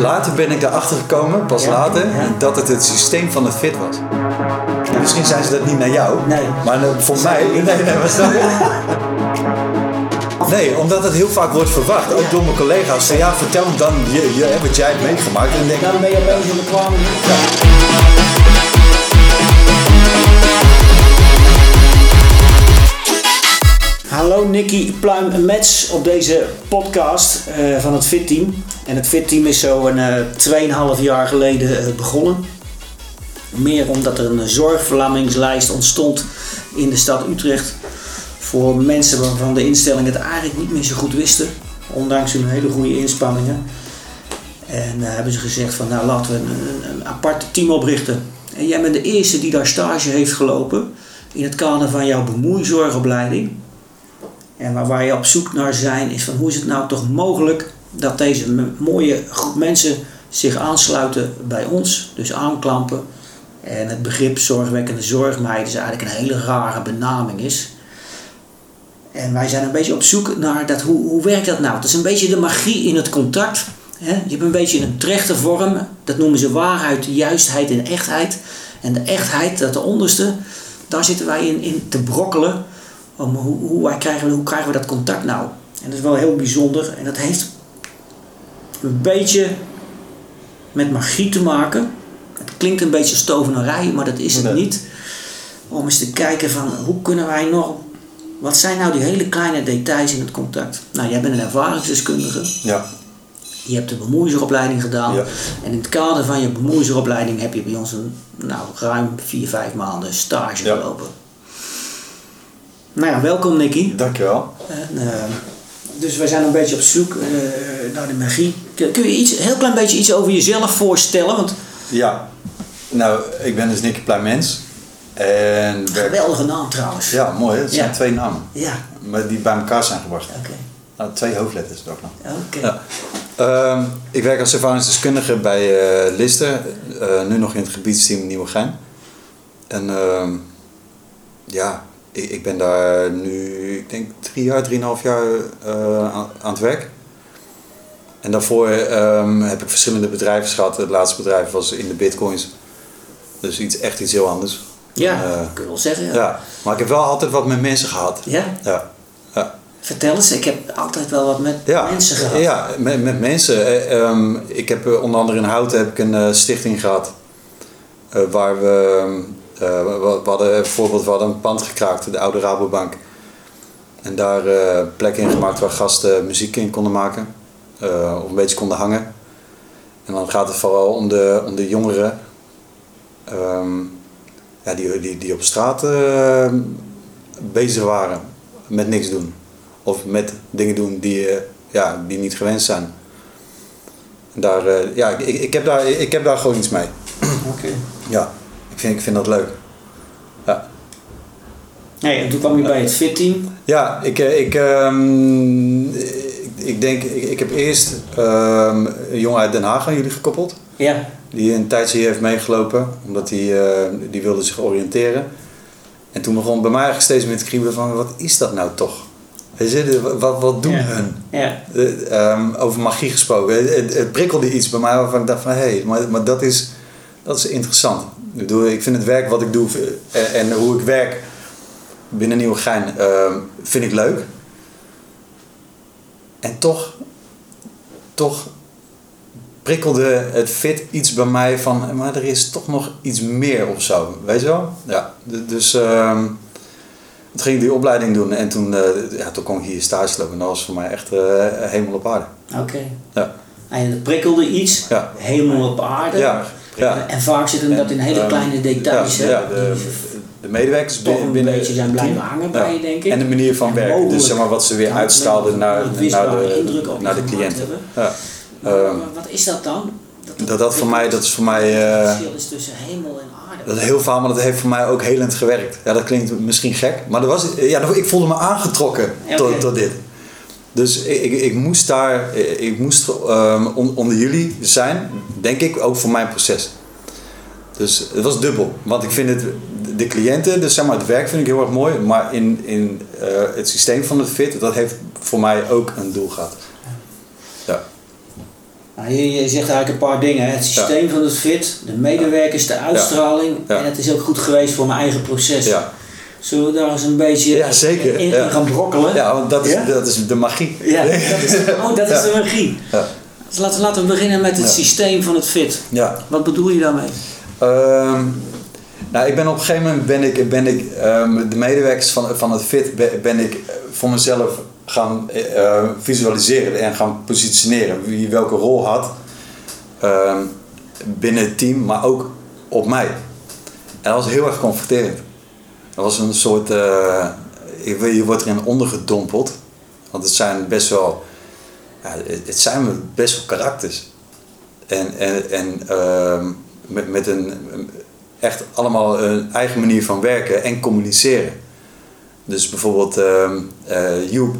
Later ben ik erachter gekomen, pas Ja. later, dat het het systeem van het fit was. En misschien zijn ze dat niet naar jou, Nee. maar voor mij. Nee, nee? Nee, omdat het heel vaak wordt verwacht, ook door mijn collega's. Van, ja, vertel hem dan je, je, wat jij hebt meegemaakt. En dan denk Dan ben je bezig met kwamen. Hallo Nicky Pluim en Mets op deze podcast eh, van het Fit Team. En het Fit Team is zo een eh 2,5 jaar geleden eh, begonnen. Meer omdat er een zorgverlamingslijst ontstond in de stad Utrecht. Voor mensen waarvan de instellingen het eigenlijk niet meer zo goed wisten. Ondanks hun hele goede inspanningen. En uh, hebben ze gezegd van nou laten we een, een apart team oprichten. En jij bent de eerste die daar stage heeft gelopen in het kader van jouw bemoeizorgopleiding. En waar wij op zoek naar zijn is van hoe is het nou toch mogelijk dat deze mooie groep mensen zich aansluiten bij ons, dus aanklampen. En het begrip zorgwekkende zorgmeiden is eigenlijk een hele rare benaming is. En wij zijn een beetje op zoek naar dat, hoe, hoe werkt dat nou? Het is een beetje de magie in het contact. Hè? Je hebt een beetje een trechte vorm, dat noemen ze waarheid, juistheid en echtheid. En de echtheid, dat de onderste, daar zitten wij in, in te brokkelen. Om hoe, hoe, krijgen, we- hoe krijgen we dat contact nou? En dat is wel heel bijzonder. En dat heeft een beetje met magie te maken. Het klinkt een beetje als tovenarij, maar dat is het Nee. niet. Om eens te kijken van hoe kunnen wij nog... Wat zijn nou die hele kleine details in het contact? Nou, jij bent een ervaringsdeskundige. ja, Je hebt de bemoeiersopleiding gedaan. Ja. En in het kader van je bemoeiersopleiding heb je bij ons een nou, ruim 4, 5 maanden stage Ja. gelopen. Nou ja, welkom Nicky. dankjewel. En, eh, dus wij zijn een beetje op zoek eh, naar de magie. Kun je iets, heel klein beetje iets over jezelf voorstellen? Want Ja, nou, ik ben dus Nicky Pluimens. En geweldige naam trouwens. Ja, mooi, het zijn Ja. twee namen. Ja, Maar die bij elkaar zijn gebracht. oké. Nou, twee hoofdletters ook nog. Oké. Ja. Ehm, ik werk als ervaringsdeskundige bij eh Lister, nu nog in het gebiedsteam Nieuwegein. En ehm, ja, ik, ik ben daar nu, ik denk drie jaar, drieënhalf jaar eh, aan, aan het werk. En daarvoor ehm, heb ik verschillende bedrijven gehad. Het laatste bedrijf was in de bitcoins. Dus iets, echt iets heel anders. Ja, Eh, kun je wel zeggen. Ja. Ja, maar ik heb wel altijd wat met mensen gehad. ja? Ja, ja. Vertel eens, ik heb altijd wel wat met Ja, mensen gehad. Ja, met, met mensen. Eh, ehm, ik heb onder andere in Houten heb ik een stichting gehad. eh, waar we, eh, we, we hadden bijvoorbeeld we hadden een pand gekraakt, de oude Rabobank. En daar eh plekken in gemaakt waar gasten muziek in konden maken. eh, of een beetje konden hangen. En dan gaat het vooral om de, om de jongeren. ehm, ja, die, die, die op straat eh, bezig waren met niks doen. Of met dingen doen die, eh, ja, die niet gewenst zijn. En daar, eh, ja, ik, ik, heb daar, ik heb daar gewoon iets mee. Oké. Ja, vind, ik vind dat leuk. Ja, Nee, en toen kwam je bij het fit-team. ja ik, eh, ik, ehm, ik, ik denk, ik, ik heb eerst ehm, een jongen uit Den Haag aan jullie gekoppeld. Ja. Die een tijdje hier heeft meegelopen, omdat hij eh, die wilde zich oriënteren. En toen begon bij mij eigenlijk steeds meer te kriebelen van, wat is dat nou toch? Wat, wat doen Ja. hun? Ja. Eh, ehm, over magie gesproken. Het prikkelde iets bij mij waarvan ik dacht van hé, hey, maar, maar dat, is, dat is interessant. Ik, ik vind het werk wat ik doe eh, en, en hoe ik werk binnen Nieuwegein ehm vind ik leuk. En toch, toch prikkelde het fit iets bij mij van, maar er is toch nog iets meer of zo. Weet je wel? Ja, dus ehm toen ging ik die opleiding doen en toen, eh, ja, toen kon ik hier stage lopen en dat was voor mij echt eh helemaal op aarde. Oké. Ja. En het prikkelde iets, Ja. helemaal op aarde. Ja, ja. En vaak zit hem dat in hele Ehm, kleine details. Ja, ja, de, de medewerkers toch binnen, een binnen beetje zijn blijven hangen bij je, denk ik. En de manier van En werken. Dus zeg maar wat ze weer een naar, naar, de, naar de cliënten. hebben. Ja. Maar Ehm, wat is dat dan? dat, dat, voor mij, dat is voor mij... Het eh, verschil is tussen hemel en aarde. dat is heel vaak, maar dat heeft voor mij ook helend gewerkt. Ja, dat klinkt misschien gek, maar dat was, ja, ik voelde me aangetrokken Ja, tot, tot dit. Dus ik, ik, ik moest daar, ik moest ehm, on- onder jullie zijn, denk ik, ook voor mijn proces. Dus het was dubbel, want ik vind het, de cliënten, dus zeg maar het werk vind ik heel erg mooi, maar in, in eh, het systeem van het fit, dat heeft voor mij ook een doel gehad. Ja. Nou, je, je zegt eigenlijk een paar dingen. hè. Het systeem van het fit, de medewerkers, de uitstraling. Ja. En het is ook goed geweest voor mijn eigen proces. Ja, Zullen we daar eens een beetje Ja, zeker. in, gaan brokkelen? ja want dat is, dat is de magie. Ja, dat is, oh, dat is de magie. Ja. Dus laten, laten we beginnen met het systeem van het fit. Ja. Wat bedoel je daarmee? Ehm, nou, ik ben op een gegeven moment ben ik, ben ik ehm, de medewerkers van, van het FIT ben, ik voor mezelf gaan eh, visualiseren en gaan positioneren. Wie welke rol had ehm, binnen het team, maar ook op mij. En dat was heel erg confronterend. Was een soort, eh, je, je wordt erin ondergedompeld. Want het zijn best wel, ja, het- zijn best wel karakters. En, en, en ehm, met, met een echt allemaal een eigen manier van werken en communiceren. Dus bijvoorbeeld eh, Joep,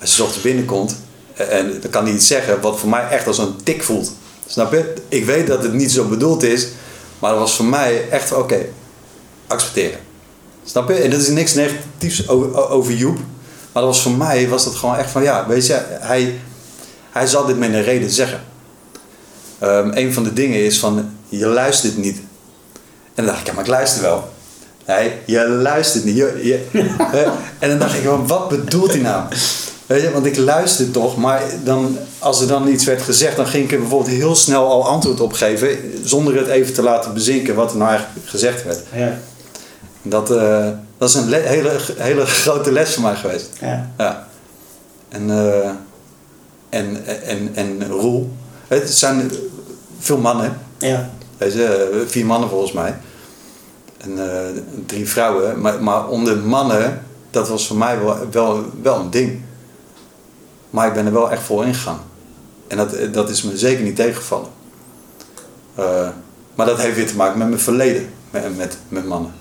als 's ochtends binnenkomt eh, en dan kan hij iets zeggen wat voor mij echt als een tik voelt. Snap je? Ik weet dat het niet zo bedoeld is, maar dat was voor mij echt oké, accepteren. Snap je? En dat is niks negatiefs over, over Joep, maar dat was voor mij was dat gewoon echt van ja, weet je, hij, hij zal dit met een reden zeggen. Ehm, een van de dingen is van, je luistert niet. En dan dacht ik, ja, maar ik luister wel. Nee, je luistert niet. Je, en dan dacht ik, wat bedoelt hij nou? Weet je, want ik luister toch, maar dan, als er dan iets werd gezegd, dan ging ik er bijvoorbeeld heel snel al antwoord op geven, zonder het even te laten bezinken wat er nou eigenlijk gezegd werd. Ja. Dat, eh, dat is een le- hele, hele grote les voor mij geweest. ja. Ja. En, eh, en, en, en Roel. Het zijn veel mannen. ja. Je, eh, vier mannen volgens mij. En drie vrouwen. Maar, maar onder mannen, dat was voor mij wel, wel, wel een ding. Maar ik ben er wel echt voor ingegaan. En dat, dat is me zeker niet tegengevallen. Maar dat heeft weer te maken met mijn verleden met, met, met mannen.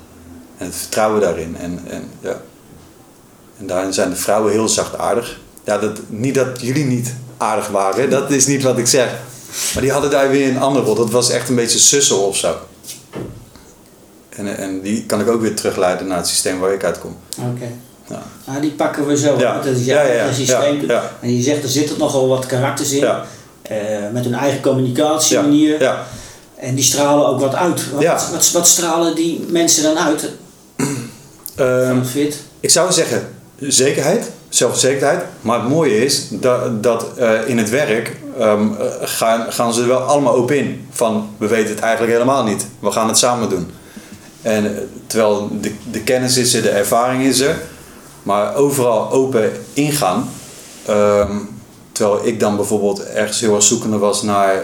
En het vertrouwen daarin. En, en, ja. en daarin zijn de vrouwen heel zachtaardig. Ja, dat, niet dat jullie niet aardig waren, dat is niet wat ik zeg. Maar die hadden daar weer een andere rol. Dat was echt een beetje sussen of zo. En, en die kan ik ook weer terugleiden naar het systeem waar ik uitkom. Oké. Ja. Nou, die pakken we zo. Ja. Dat is Ja, jouw ja, systeem. En je zegt, er zitten nogal wat karakters in. Eh, met hun eigen communicatie Ja. En die stralen ook wat uit. Wat, wat, wat stralen die mensen dan uit Ehm, ik zou zeggen zekerheid, zelfverzekerdheid. Maar het mooie is dat, dat eh, in het werk ehm, eh, gaan, gaan ze er wel allemaal open in. Van we weten het eigenlijk helemaal niet. We gaan het samen doen. En eh, terwijl de, de kennis is er, de ervaring is er. Maar overal open ingaan. Ehm, terwijl ik dan bijvoorbeeld ergens heel erg zoekende was naar,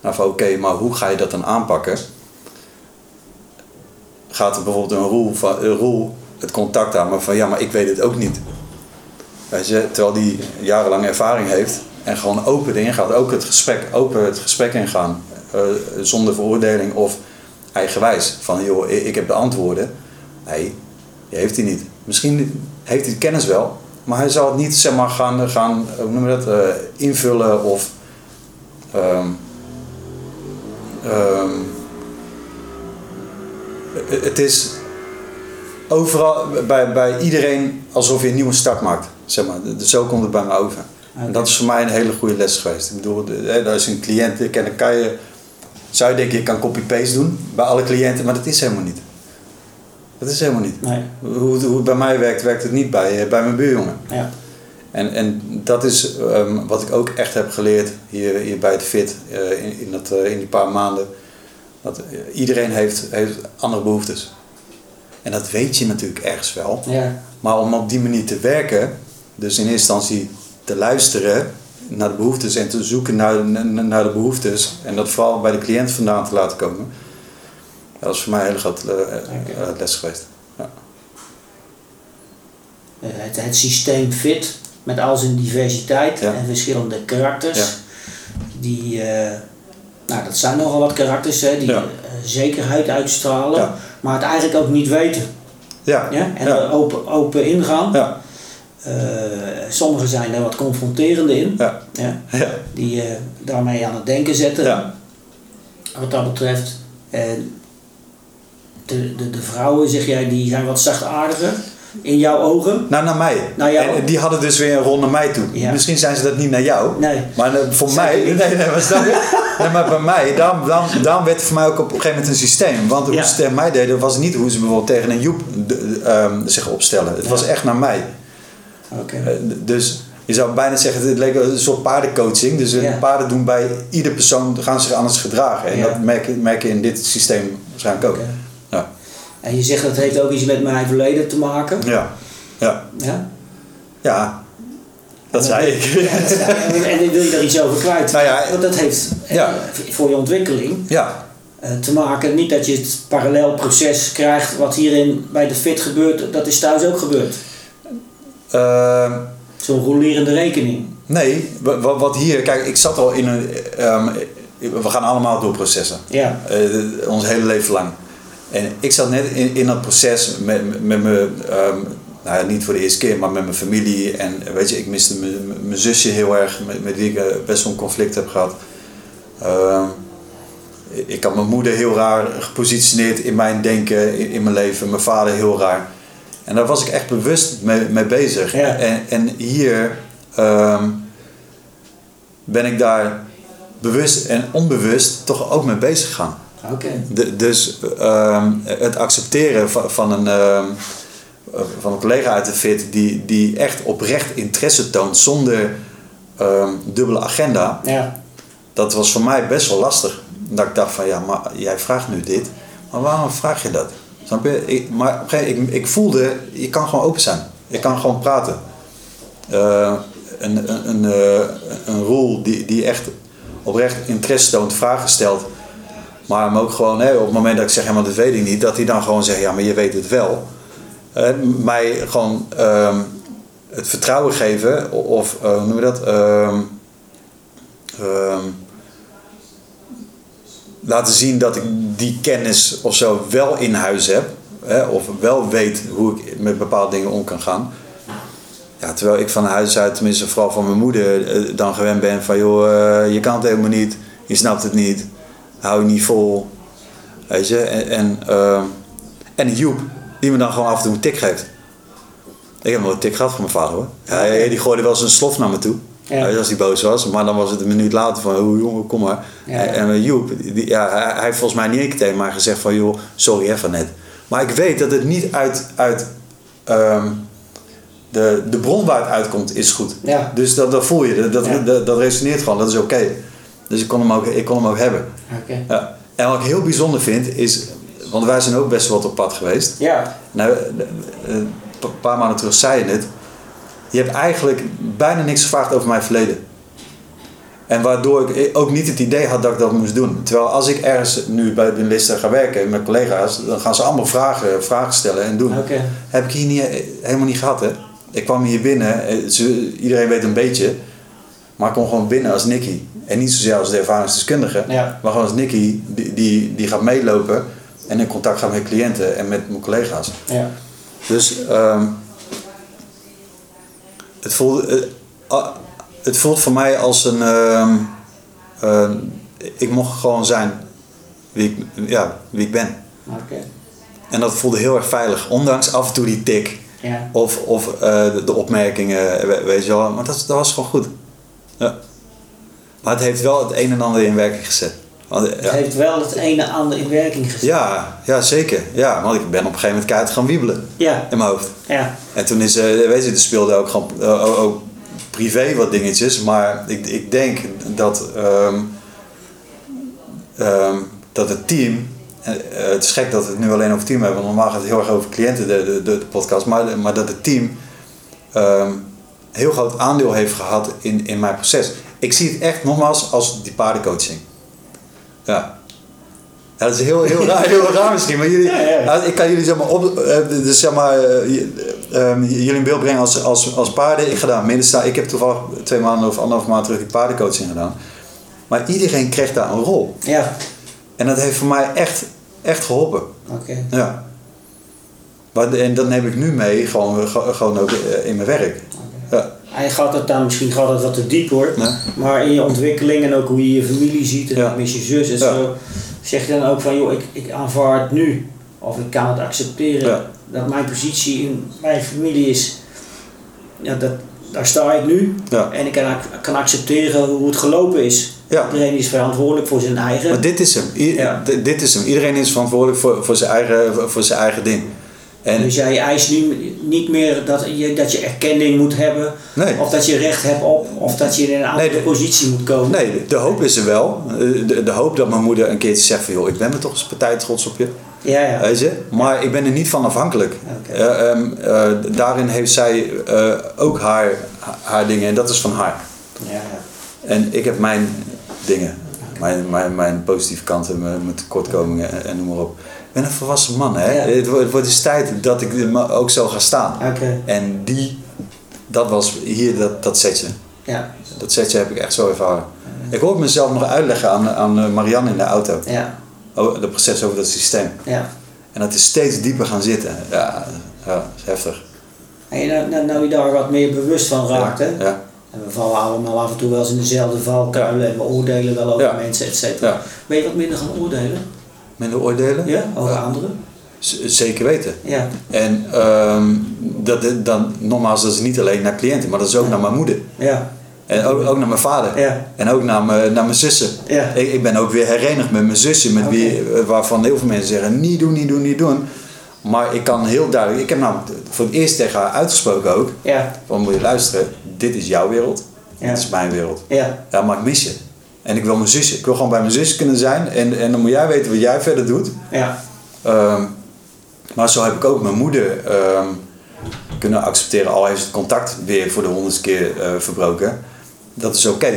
naar van oké, maar hoe ga je dat dan aanpakken? Gaat er bijvoorbeeld een rol, van, een het contact aan, maar van ja, maar ik weet het ook niet. Je, terwijl die jarenlang ervaring heeft en gewoon open erin gaat, ook het gesprek, open het gesprek ingaan, eh, zonder veroordeling of eigenwijs. Van joh, ik heb de antwoorden. Nee, die heeft hij niet. Misschien heeft hij de kennis wel, maar hij zal het niet zeg maar, gaan, gaan hoe noem dat, eh, invullen of. ehm, het- is overal, bij, bij iedereen alsof je een nieuwe start maakt. Zeg maar. Zo komt het bij me over. En dat is voor mij een hele goede les geweest. Ik bedoel, als je een cliënt kent, dan kan je, zou je denken, je kan copy-paste doen bij alle cliënten, maar dat is helemaal niet. Dat is helemaal niet. Nee. Hoe, het- hoe het bij mij werkt, werkt het niet bij, eh, bij mijn buurjongen. Ja. En, en dat is ehm, wat ik ook echt heb geleerd hier, hier bij het FIT eh, in, in, dat, eh, in die paar maanden. Dat eh, iedereen heeft, heeft andere behoeftes. En dat weet je natuurlijk ergens wel. Ja. Maar om op die manier te werken, dus in eerste instantie te luisteren naar de behoeftes en te zoeken naar, naar de behoeftes en dat vooral bij de cliënt vandaan te laten komen. Dat is voor mij een hele grote eh, eh, les geweest. Ja. Het, het systeem fit met al zijn diversiteit Ja. en verschillende karakters. Ja. Die, nou dat zijn nogal wat karakters hè, die Ja. eh, zekerheid uitstralen, Ja. maar het eigenlijk ook niet weten. Ja. Ja? En Ja. open, open ingaan. Ja. Eh, sommigen zijn er wat confronterende in, Ja. ja, die eh, daarmee aan het denken zetten. Ja. Wat dat betreft. En de, de, de vrouwen, zeg jij, die zijn wat zachtaardiger. in jouw ogen? Nou, naar mij. Naar jou. En die hadden dus weer een rol naar mij toe. Ja. Misschien zijn ze dat niet naar jou. Nee. Maar voor mij... Nee, nee, snap je? nee, maar bij mij, daarom, daarom, daarom werd het voor mij ook op een gegeven moment een systeem. Want hoe Ja. ze tegen mij deden, was niet hoe ze bijvoorbeeld tegen een Joep de- ehm, zich opstellen. Het Ja. was echt naar mij. Oké. Eh, dus je zou bijna zeggen, het leek een soort paardencoaching. Dus eh, Ja. de paarden doen bij ieder persoon, gaan zich anders gedragen. En dat merk, je- merk je in dit systeem waarschijnlijk ook. Ja. En je zegt dat heeft ook iets met mijn verleden te maken. Ja. Ja. Ja? ja, dat zei ik. Ja, dat zei je. en wil je daar iets over kwijt? Nou ja, Want dat heeft eh, ja. voor je ontwikkeling Ja, eh, te maken. Niet dat je het parallel proces krijgt wat hierin bij de fit gebeurt. Dat is thuis ook gebeurd. Ehm, Zo'n rolerende rekening. nee, wa- wa- wat hier, kijk, ik zat al in een. ehm, we gaan allemaal door processen. Ja. Eh, ons hele leven lang. En ik zat net in, in dat proces met, met, met mijn, ehm, nou ja, niet voor de eerste keer, maar met mijn familie. En weet je, ik miste mijn, zusje heel erg, met, met wie ik eh, best wel een conflict heb gehad. Ehm, ik had mijn moeder heel raar gepositioneerd in mijn denken, in, in mijn leven. Mijn vader heel raar. En daar was ik echt bewust mee, mee bezig. Ja. En, en hier ehm, ben ik daar bewust en onbewust toch ook mee bezig. Oké. De- dus ehm, het accepteren van, van, een, van een collega uit de FIT die, die echt oprecht interesse toont zonder ehm, dubbele agenda, Ja. dat was voor mij best wel lastig. Dat ik dacht van ja, maar jij vraagt nu dit, maar waarom vraag je dat? Snap je? Ik, maar op een gegeven moment, ik, ik voelde, je kan gewoon open zijn. Je kan gewoon praten. Eh, een, een, een, eh, een rol die, die echt oprecht interesse toont, vragen stelt. Maar hem ook gewoon, hè, op het moment dat ik zeg, maar dat weet ik niet, dat hij dan gewoon zegt, ja, maar je weet het wel. Eh, mij gewoon ehm, het vertrouwen geven, of eh, hoe noem je dat? Ehm, ehm, laten zien dat ik die kennis of zo wel in huis heb. Hè, of wel weet hoe ik met bepaalde dingen om kan gaan. Ja, terwijl ik van huis uit, tenminste vooral van mijn moeder, eh, dan gewend ben van joh, je kan het helemaal niet, je snapt het niet, hou je niet vol. Weet je, en, en, Joep, die me dan gewoon af en toe een tik geeft. Ik heb nog een tik gehad van mijn vader hoor. Ja, die gooide wel eens een slof naar me toe. Ja. Als hij boos was, maar dan was het een minuut later van, oh jongen, kom maar. Ja. En, en met Joep, die, ja, hij, hij heeft volgens mij niet één keer tegen mij gezegd van, joh, sorry even net. Maar ik weet dat het niet uit, uit ehm, de, de bron waar het uitkomt, is goed. Ja. Dus dat, dat voel je, dat, dat, dat, dat resoneert gewoon, dat is oké. Dus ik kon, hem ook, ik kon hem ook hebben. Oké. Ja. En wat ik heel bijzonder vind, is, want wij zijn ook best wel wat op pad geweest. Ja. Nou, eh, eh, een paar maanden terug zei je het. Je hebt eigenlijk bijna niks gevraagd over mijn verleden. En waardoor ik ook niet het idee had dat ik dat moest doen. Terwijl als ik ergens nu bij de Lister ga werken met collega's, dan gaan ze allemaal vragen, vragen stellen en doen. Oké. Heb ik hier niet, helemaal niet gehad, hè? Ik kwam hier binnen, eh, iedereen weet een beetje, maar ik kom gewoon binnen als Nicky. En niet zozeer als de ervaringsdeskundige, Ja. maar gewoon als Nicky die, die, die gaat meelopen en in contact gaat met cliënten en met mijn collega's. Ja. Dus ehm, het, voelt, eh, ah, het voelt voor mij als een. ehm, ehm, ik mocht gewoon zijn wie ik, ja, wie ik ben. Oké. En dat voelde heel erg veilig, ondanks af en toe die tik Ja. of, of eh, de, de opmerkingen, we- weet je wel. Maar dat, dat was gewoon goed. Ja. Maar het heeft wel het een en ander in werking gezet. Want, Het heeft wel het ene en ander in werking gezet. Ja, ja, zeker. Ja, want ik ben op een gegeven moment keihard gaan wiebelen Ja. in mijn hoofd. Ja. En toen is, eh weet je, er speelde ook gewoon eh, ook, privé wat dingetjes. Maar ik, ik denk dat, ehm, ehm, dat het team. eh, het is gek dat we het nu alleen over het team hebben, want normaal gaat het heel erg over cliënten, de, de, de, de podcast. Maar, maar dat het team ehm, heel groot aandeel heeft gehad in, in mijn proces. Ik zie het echt nogmaals als die paardencoaching. Ja. Ja, dat is heel, heel, raar, heel raar misschien, maar jullie, Ja, ik kan jullie zeg maar, op, eh, dus zeg maar eh, ehm, jullie in beeld brengen als, als, als paarden. Ik midden staan. Ik heb toevallig twee maanden of anderhalf maand terug die paardencoaching gedaan. Maar iedereen kreeg daar een rol. Ja. En dat heeft voor mij echt, echt geholpen. Oké. Ja. Maar, en dat neem ik nu mee, gewoon, ge- gewoon ook eh, in mijn werk. Ja. Hij gaat het dan, misschien gaat het wat te diep hoor. Maar in je ontwikkeling en ook hoe je je familie ziet en Ja. mis je zus en Ja. zo. Zeg je dan ook van joh, ik, ik aanvaard nu Of ik kan het accepteren Ja. dat mijn positie in mijn familie is. Ja, dat, daar sta ik nu. En ik kan, kan accepteren hoe het gelopen is. Ja. Iedereen is verantwoordelijk voor zijn eigen. Maar dit is hem. I- dit is hem. Iedereen is verantwoordelijk voor, voor, zijn, eigen, voor zijn eigen ding. En Dus jij eist nu niet meer dat je, dat je erkenning moet hebben. nee, Of dat je recht hebt op. Of dat je in een andere Nee, de- positie moet komen. nee, de hoop is er wel. Eh, De, de hoop dat mijn moeder een keertje zegt van... joh, ik ben me toch eens partij trots op je. Ja, ja. Weet je? Maar ik ben er niet van afhankelijk. Eh, ehm, eh, daarin heeft zij ook haar, haar dingen. En dat is van haar. ja, ja. En ik heb mijn dingen. Mijn, mijn, mijn positieve kanten, mijn, mijn tekortkomingen en, en noem maar op. Ik ben een volwassen man. Hè? Ja. Het, wordt- het wordt eens tijd dat ik ook zo ga staan. Oké. En die, dat was hier dat, dat setje. Ja, Dat setje heb ik echt zo ervaren. Ik hoorde mezelf nog uitleggen aan, aan eh, Marianne in de auto. ja, Oh, de proces over dat systeem. ja. En dat is steeds dieper gaan zitten. Ja, ja dat is heftig. En nou, nou, nou je daar wat meer bewust van raakt, hè? Ja, En we vallen allemaal af en toe wel eens in dezelfde valkuilen en we oordelen wel over mensen, et cetera. Ben je wat minder gaan oordelen? Minder oordelen? Ja, over anderen? Zeker weten. Ja, En ehm, dat, dan, nogmaals, dat is niet alleen naar cliënten, maar dat is ook naar mijn moeder. ja, En ook, ook naar mijn vader. ja, En ook naar mijn, naar mijn zussen. ja. Ik, ik ben ook weer herenigd met mijn zussen, met wie, eh, waarvan heel veel mensen zeggen: niet doen, niet doen, niet doen. Maar ik kan heel duidelijk, ik heb namelijk voor het eerst tegen haar uitgesproken ook: Ja, van moet je luisteren, dit is jouw wereld, Ja. dit is mijn wereld. ja, Ja, maar ik mis je. En ik wil mijn zusje. Ik wil gewoon bij mijn zus kunnen zijn en, en dan moet jij weten wat jij verder doet. ja, Ehm, maar zo heb ik ook mijn moeder ehm, kunnen accepteren, al heeft het contact weer voor de honderdste keer eh, verbroken. Dat is oké.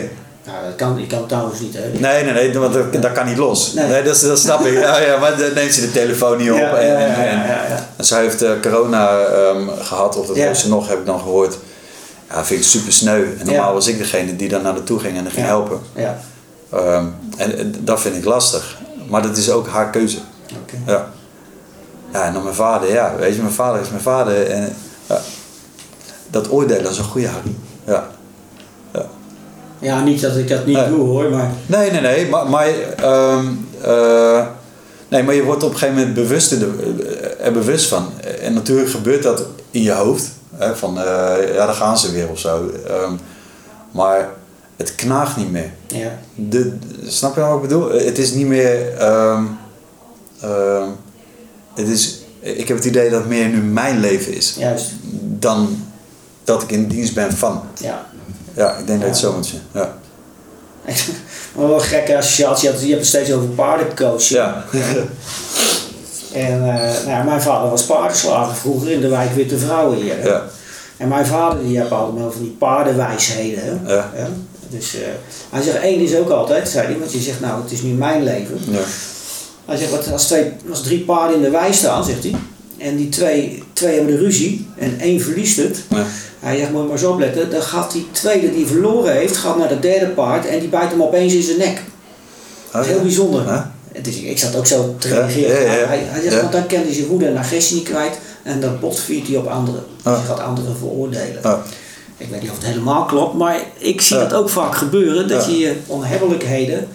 Nou, dat kan, ik kan trouwens niet, hè? Nee, nee, nee, want dat, dat kan niet los. Nee. Nee, dat, dat snap ik. Ja, ja, maar dan neemt ze de telefoon niet op. Ja, en, ja, en, ja, en- ja, ja, ja. en zij heeft eh, corona ehm, gehad, of dat Ja. heeft ze nog, heb ik dan gehoord. Ja, vind ik super sneu. En normaal Ja. was ik degene die dan naar naartoe ging en er ging Ja. helpen. Ja, Ehm, en, dat vind ik lastig. Maar dat is ook haar keuze. Ja. Ja, en dan mijn vader, ja, weet je, mijn vader is mijn vader. En ja, dat oordelen dat is een goede Harry. Ja. Ja, niet dat ik dat niet Nee. doe hoor, maar Nee, nee, nee, maar, maar, ehm, eh, nee, maar je wordt op een gegeven moment bewust er, er bewust van. En natuurlijk gebeurt dat in je hoofd. Hè, van, eh, ja, daar gaan ze weer of zo. Ehm, maar het knaagt niet meer. ja, De, snap je wat ik bedoel? Het is niet meer. ehm, ehm, het is, ik heb het idee dat het meer nu mijn leven is. juist. Dan dat ik in dienst ben van. Ja. Ja, ik denk dat het zo moet zijn. Ja. Maar wel een gekke associatie, je hebt- het steeds over paardencoaching. Ja. En eh, nou ja, mijn vader was paardenslager vroeger in de wijk Witte Vrouwen hier. hè. ja. En mijn vader die heeft allemaal van die paardenwijsheden. Hè? Ja. Dus eh, hij zegt, één is ook altijd, zei hij, want je zegt nou het is nu mijn leven. ja. Hij zegt, wat, als, twee, als drie paarden in de wei staan, zegt hij, en die twee, twee hebben de ruzie en één verliest het. ja. Hij zegt, moet je maar eens opletten, dan gaat die tweede die verloren heeft, gaat naar de derde paard en die bijt hem opeens in zijn nek. Dat is heel bijzonder. Ja. Ik zat ook zo te reageren. ja, ja. Hij, hij zegt, want dan kan hij zijn woede en agressie niet kwijt en dan botviert hij op anderen. Hij gaat anderen veroordelen. Ik weet niet of het helemaal klopt, maar ik zie dat ook vaak gebeuren. Dat je je onhebbelijkheden,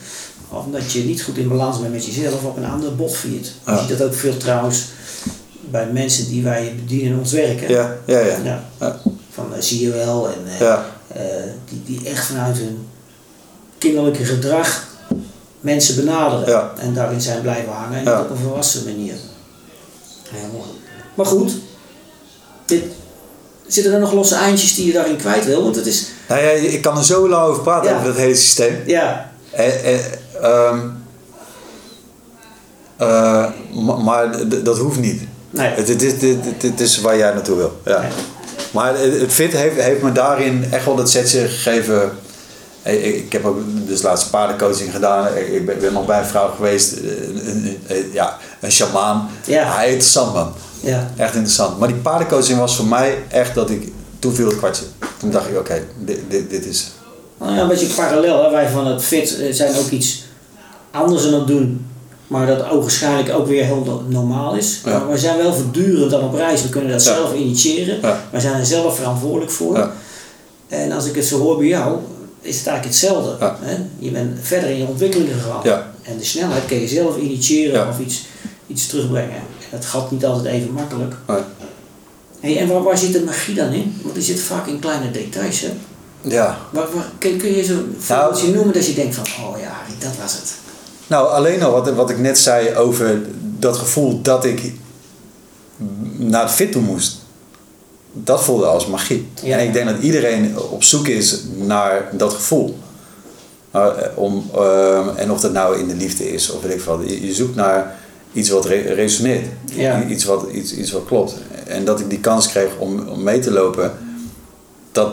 of dat je niet goed in balans bent met jezelf, op een ander bot viert. Je ziet dat ook veel trouwens bij mensen die wij bedienen in ons werk. Hè? Ja, ja, ja. Ja. Ja. Van eh, zie je wel, en, eh, Ja. eh, die, die echt vanuit hun kinderlijke gedrag mensen benaderen. Ja. En daarin zijn blijven hangen en Ja. niet op een volwassen manier. Maar goed, dit, zitten er nog losse eindjes die je daarin kwijt wil? Want het is, Nou ja, ik kan er zo lang over praten, Ja. over dat hele systeem. ja, En, en, ehm, eh, ma- maar dat hoeft niet. nee. Het, het, is, dit, dit- dit is waar jij naartoe wil. Ja. Nee. Maar het, het fit heeft, heeft me daarin echt wel dat setje gegeven. Ik, heb ook dus laatst paardencoaching gedaan. Ik, ben, nog bij een vrouw geweest. eh, Een, een- een- ja, een shamaan. Ja. Hij interessant man. Ja, Echt interessant. Maar die paardencoaching was voor mij echt dat ik... Toen viel het kwartje. Toen dacht ik, oké, dit, dit, dit is... nou ja, een beetje parallel. Hè? Wij van het FIT eh, zijn ook iets anders aan het doen. Maar dat ogenschijnlijk ook weer heel no- normaal is. Ja. Maar we zijn wel voortdurend dan op reis. We kunnen dat Ja. zelf initiëren. Ja. Wij zijn er zelf verantwoordelijk voor. En als ik het zo hoor bij jou, is het eigenlijk hetzelfde. Hè? Je bent verder in je ontwikkeling gegaan. En de snelheid kun je zelf initiëren of iets, iets terugbrengen. Dat gaat niet altijd even makkelijk. Nee. Hey, en waar, waar zit de magie dan in? Want die zit vaak in kleine details, hè? Ja. Waar, waar, kun, kun je zo'n voorbeeldje noemen dat je denkt van, oh ja, dat was het. Nou, alleen al wat, wat ik net zei over dat gevoel dat ik naar het fit toe moest. Dat voelde als magie. Ja. En ik denk dat iedereen op zoek is naar dat gevoel. Nou, eh, om, eh, en of dat nou in de liefde is of weet ik wat. Je, je zoekt naar iets wat re- resoneert. Ja. Iets, wat, iets, iets wat klopt. En dat ik die kans kreeg om, om mee te lopen, dat,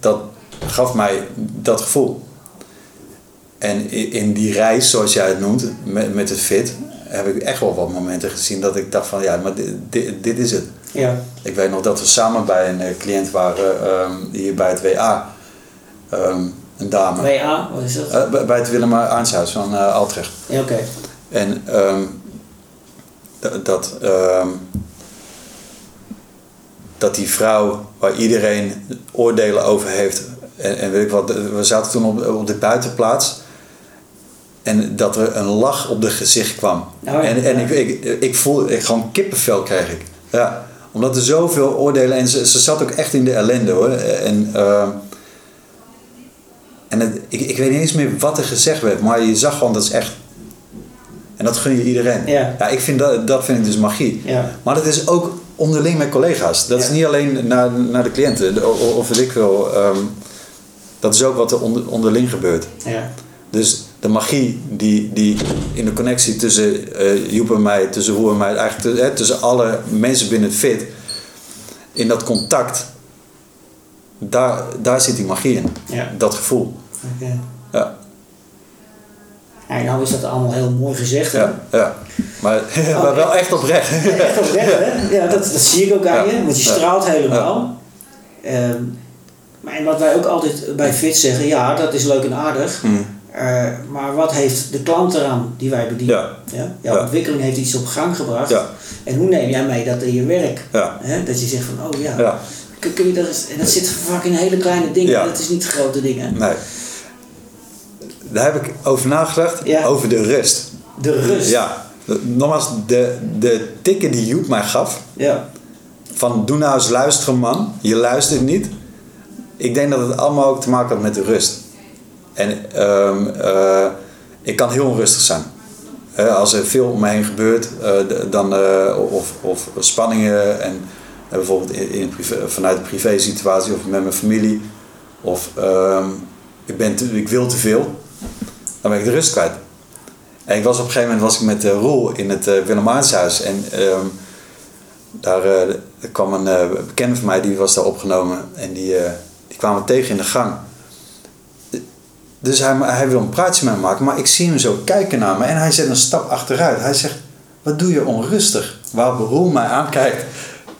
dat gaf mij dat gevoel. En in die reis, zoals jij het noemt, met, met het fit, heb ik echt wel wat momenten gezien dat ik dacht van ja, maar dit, dit, dit is het. Ja. Ik weet nog dat we samen bij een eh, cliënt waren ehm, hier bij het WA. Ehm, een dame. WA, wat is dat? Eh, bij- bij het Willem Arnshuis van eh Altrecht. ja, oké. En ehm, dat, ehm, dat die vrouw waar iedereen oordelen over heeft. En, en weet ik wat, we zaten toen op, op de buitenplaats. En dat er een lach op de gezicht kwam. Oh ja. en en ik, ik, ik voelde, ik, gewoon kippenvel kreeg ik. Ja, omdat er zoveel oordelen en ze, ze zat ook echt in de ellende hoor. En, ehm, en het, ik, ik weet niet eens meer wat er gezegd werd, maar je zag gewoon dat is echt. En dat gun je iedereen. Ja. ik vind dat, dat vind ik dus magie. Ja. Maar dat is ook onderling met collega's. Dat is Ja. niet alleen naar, naar de cliënten. Of weet ik wel. ehm, dat is ook wat er onder, onderling gebeurt. Ja. Dus de magie die, die in de connectie tussen eh Joep en mij, tussen Roer en mij, eigenlijk hè, tussen alle mensen binnen het fit, in dat contact, daar, daar zit die magie in. Ja. Dat gevoel. Oké. Ja, Ja, nou is dat allemaal heel mooi gezegd. hè? ja, ja. Maar, maar wel echt oprecht. Echt oprecht, hè? Ja, dat, dat zie ik ook aan je, want je straalt helemaal. Ehm, maar en wat wij ook altijd bij Fit zeggen, ja, dat is leuk en aardig. Mm. Eh, maar wat heeft de klant eraan die wij bedienen? Ja. Ja? Jouw Ja. ontwikkeling heeft iets op gang gebracht. Ja. En hoe neem jij mee dat in je werk? Ja. Hè? Dat je zegt van, oh ja, kun, kun je dat. En dat zit vaak in hele kleine dingen, dat is niet grote dingen. Nee. Daar heb ik over nagedacht. Ja. Over de rust. De rust. Ja. Nogmaals, de, de tikken die Joep mij gaf. Ja. Van doe nou eens luisteren man. Je luistert niet. Ik denk dat het allemaal ook te maken had met de rust. En ehm, eh, ik kan heel onrustig zijn. Als er veel om me heen gebeurt, eh, dan, eh, of, of spanningen en bijvoorbeeld in, in een privé- vanuit een privé situatie of met mijn familie. Of ehm, ik, ben te- ik wil te veel. Dan ben ik de rust kwijt. En ik was op een gegeven moment was ik met uh, Roel in het uh, Willem Aartshuis. En ehm, daar eh, kwam een eh, bekende van mij, die was daar opgenomen. En die, eh, die kwamen tegen in de gang. Dus hij, hij wil een praatje met me maken, maar ik zie hem zo kijken naar me en hij zet een stap achteruit. Hij zegt, wat doe je onrustig? Waarop Roel mij aankijkt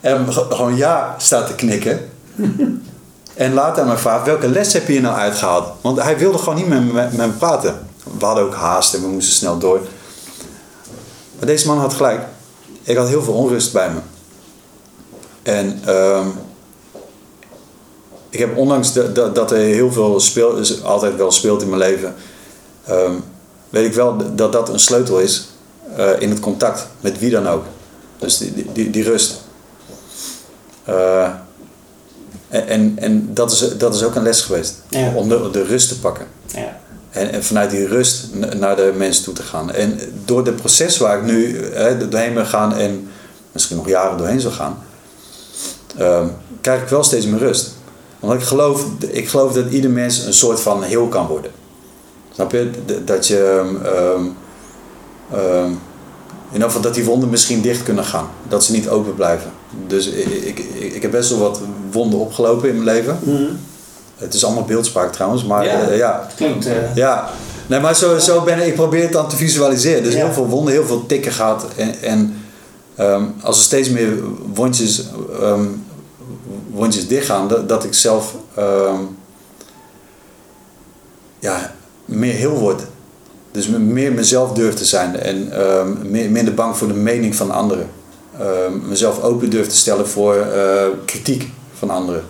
en ge- gewoon ja staat te knikken. En later aan me vraagt, welke les heb je nou uitgehaald? Want hij wilde gewoon niet met me, praten. We hadden ook haast en we moesten snel door. Maar deze man had gelijk. Ik had heel veel onrust bij me. En ehm, ik heb ondanks de- dat- er heel veel speelt, altijd wel speelt in mijn leven, ehm, weet ik wel dat dat een sleutel is eh, in het contact met wie dan ook. Dus die, die- die, die rust. En en, en dat, is, dat is ook een les geweest. Ja. Om de, de rust te pakken. Ja. En, en vanuit die rust naar de mensen toe te gaan. En door het proces waar ik nu hè, doorheen ben gaan en misschien nog jaren doorheen zal gaan, ehm, krijg ik wel steeds meer rust. Want ik geloof, ik geloof dat ieder mens een soort van heel kan worden. Snap je? Dat je, ehm, ehm, in ieder geval dat die wonden misschien dicht kunnen gaan. Dat ze niet open blijven. Dus ik, ik, ik, heb best wel wat wonden opgelopen in mijn leven. Mhm. Het is allemaal beeldspraak trouwens, maar Ja. eh, ja, Klinkt... eh, ja, nee, maar zo, zo ben ik, ik probeer het dan te visualiseren. Dus Ja. heel veel wonden, heel veel tikken gehad. En, en ehm, als er steeds meer wondjes, ehm, wondjes dichtgaan, dat, dat ik zelf ehm, ja, meer heel word. Dus me- meer mezelf durf te zijn en meer, minder bang voor de mening van anderen. Ehm, mezelf open durf te stellen voor eh, kritiek van anderen.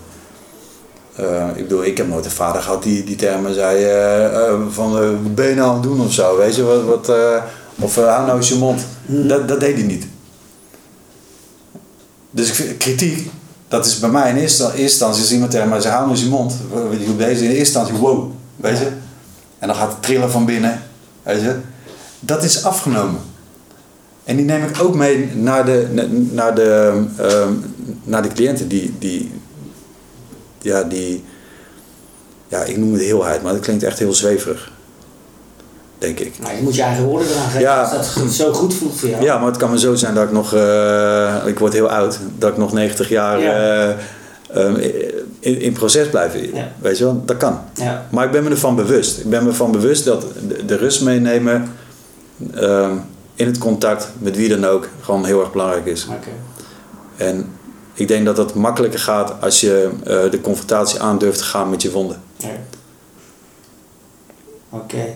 Eh, ik bedoel, ik heb nooit een vader gehad die, die me zei eh, van wat ben je nou aan het doen of zo, weet je, wat, wat, Of hou nou eens je mond. Dat, dat deed hij niet. Dus kritiek, dat is bij mij in eerste instantie, als iemand tegen mij zegt, hou nou eens je mond. Je deze in eerste instantie, wow, weet je. En dan gaat het trillen van binnen, weet je. Dat is afgenomen. En die neem ik ook mee naar de, naar de, um, naar de cliënten die, die, ja, die, ja, ik noem het heelheid, maar dat klinkt echt heel zweverig. Denk ik. Nou, je moet je eigen woorden eraan geven ja, als dat zo goed voelt voor jou. Ja, maar het kan maar zo zijn dat ik nog, uh, ik word heel oud, dat ik nog 90 jaar ja. uh, um, in, in proces blijf. Ja. Weet je wel, dat kan. Ja. Maar ik ben me ervan bewust. Ik ben me ervan bewust dat de, de rust meenemen uh, in het contact met wie dan ook gewoon heel erg belangrijk is. Okay. En ik denk dat dat makkelijker gaat als je uh, de confrontatie aandurft te gaan met je wonden. Ja. Oké. Okay.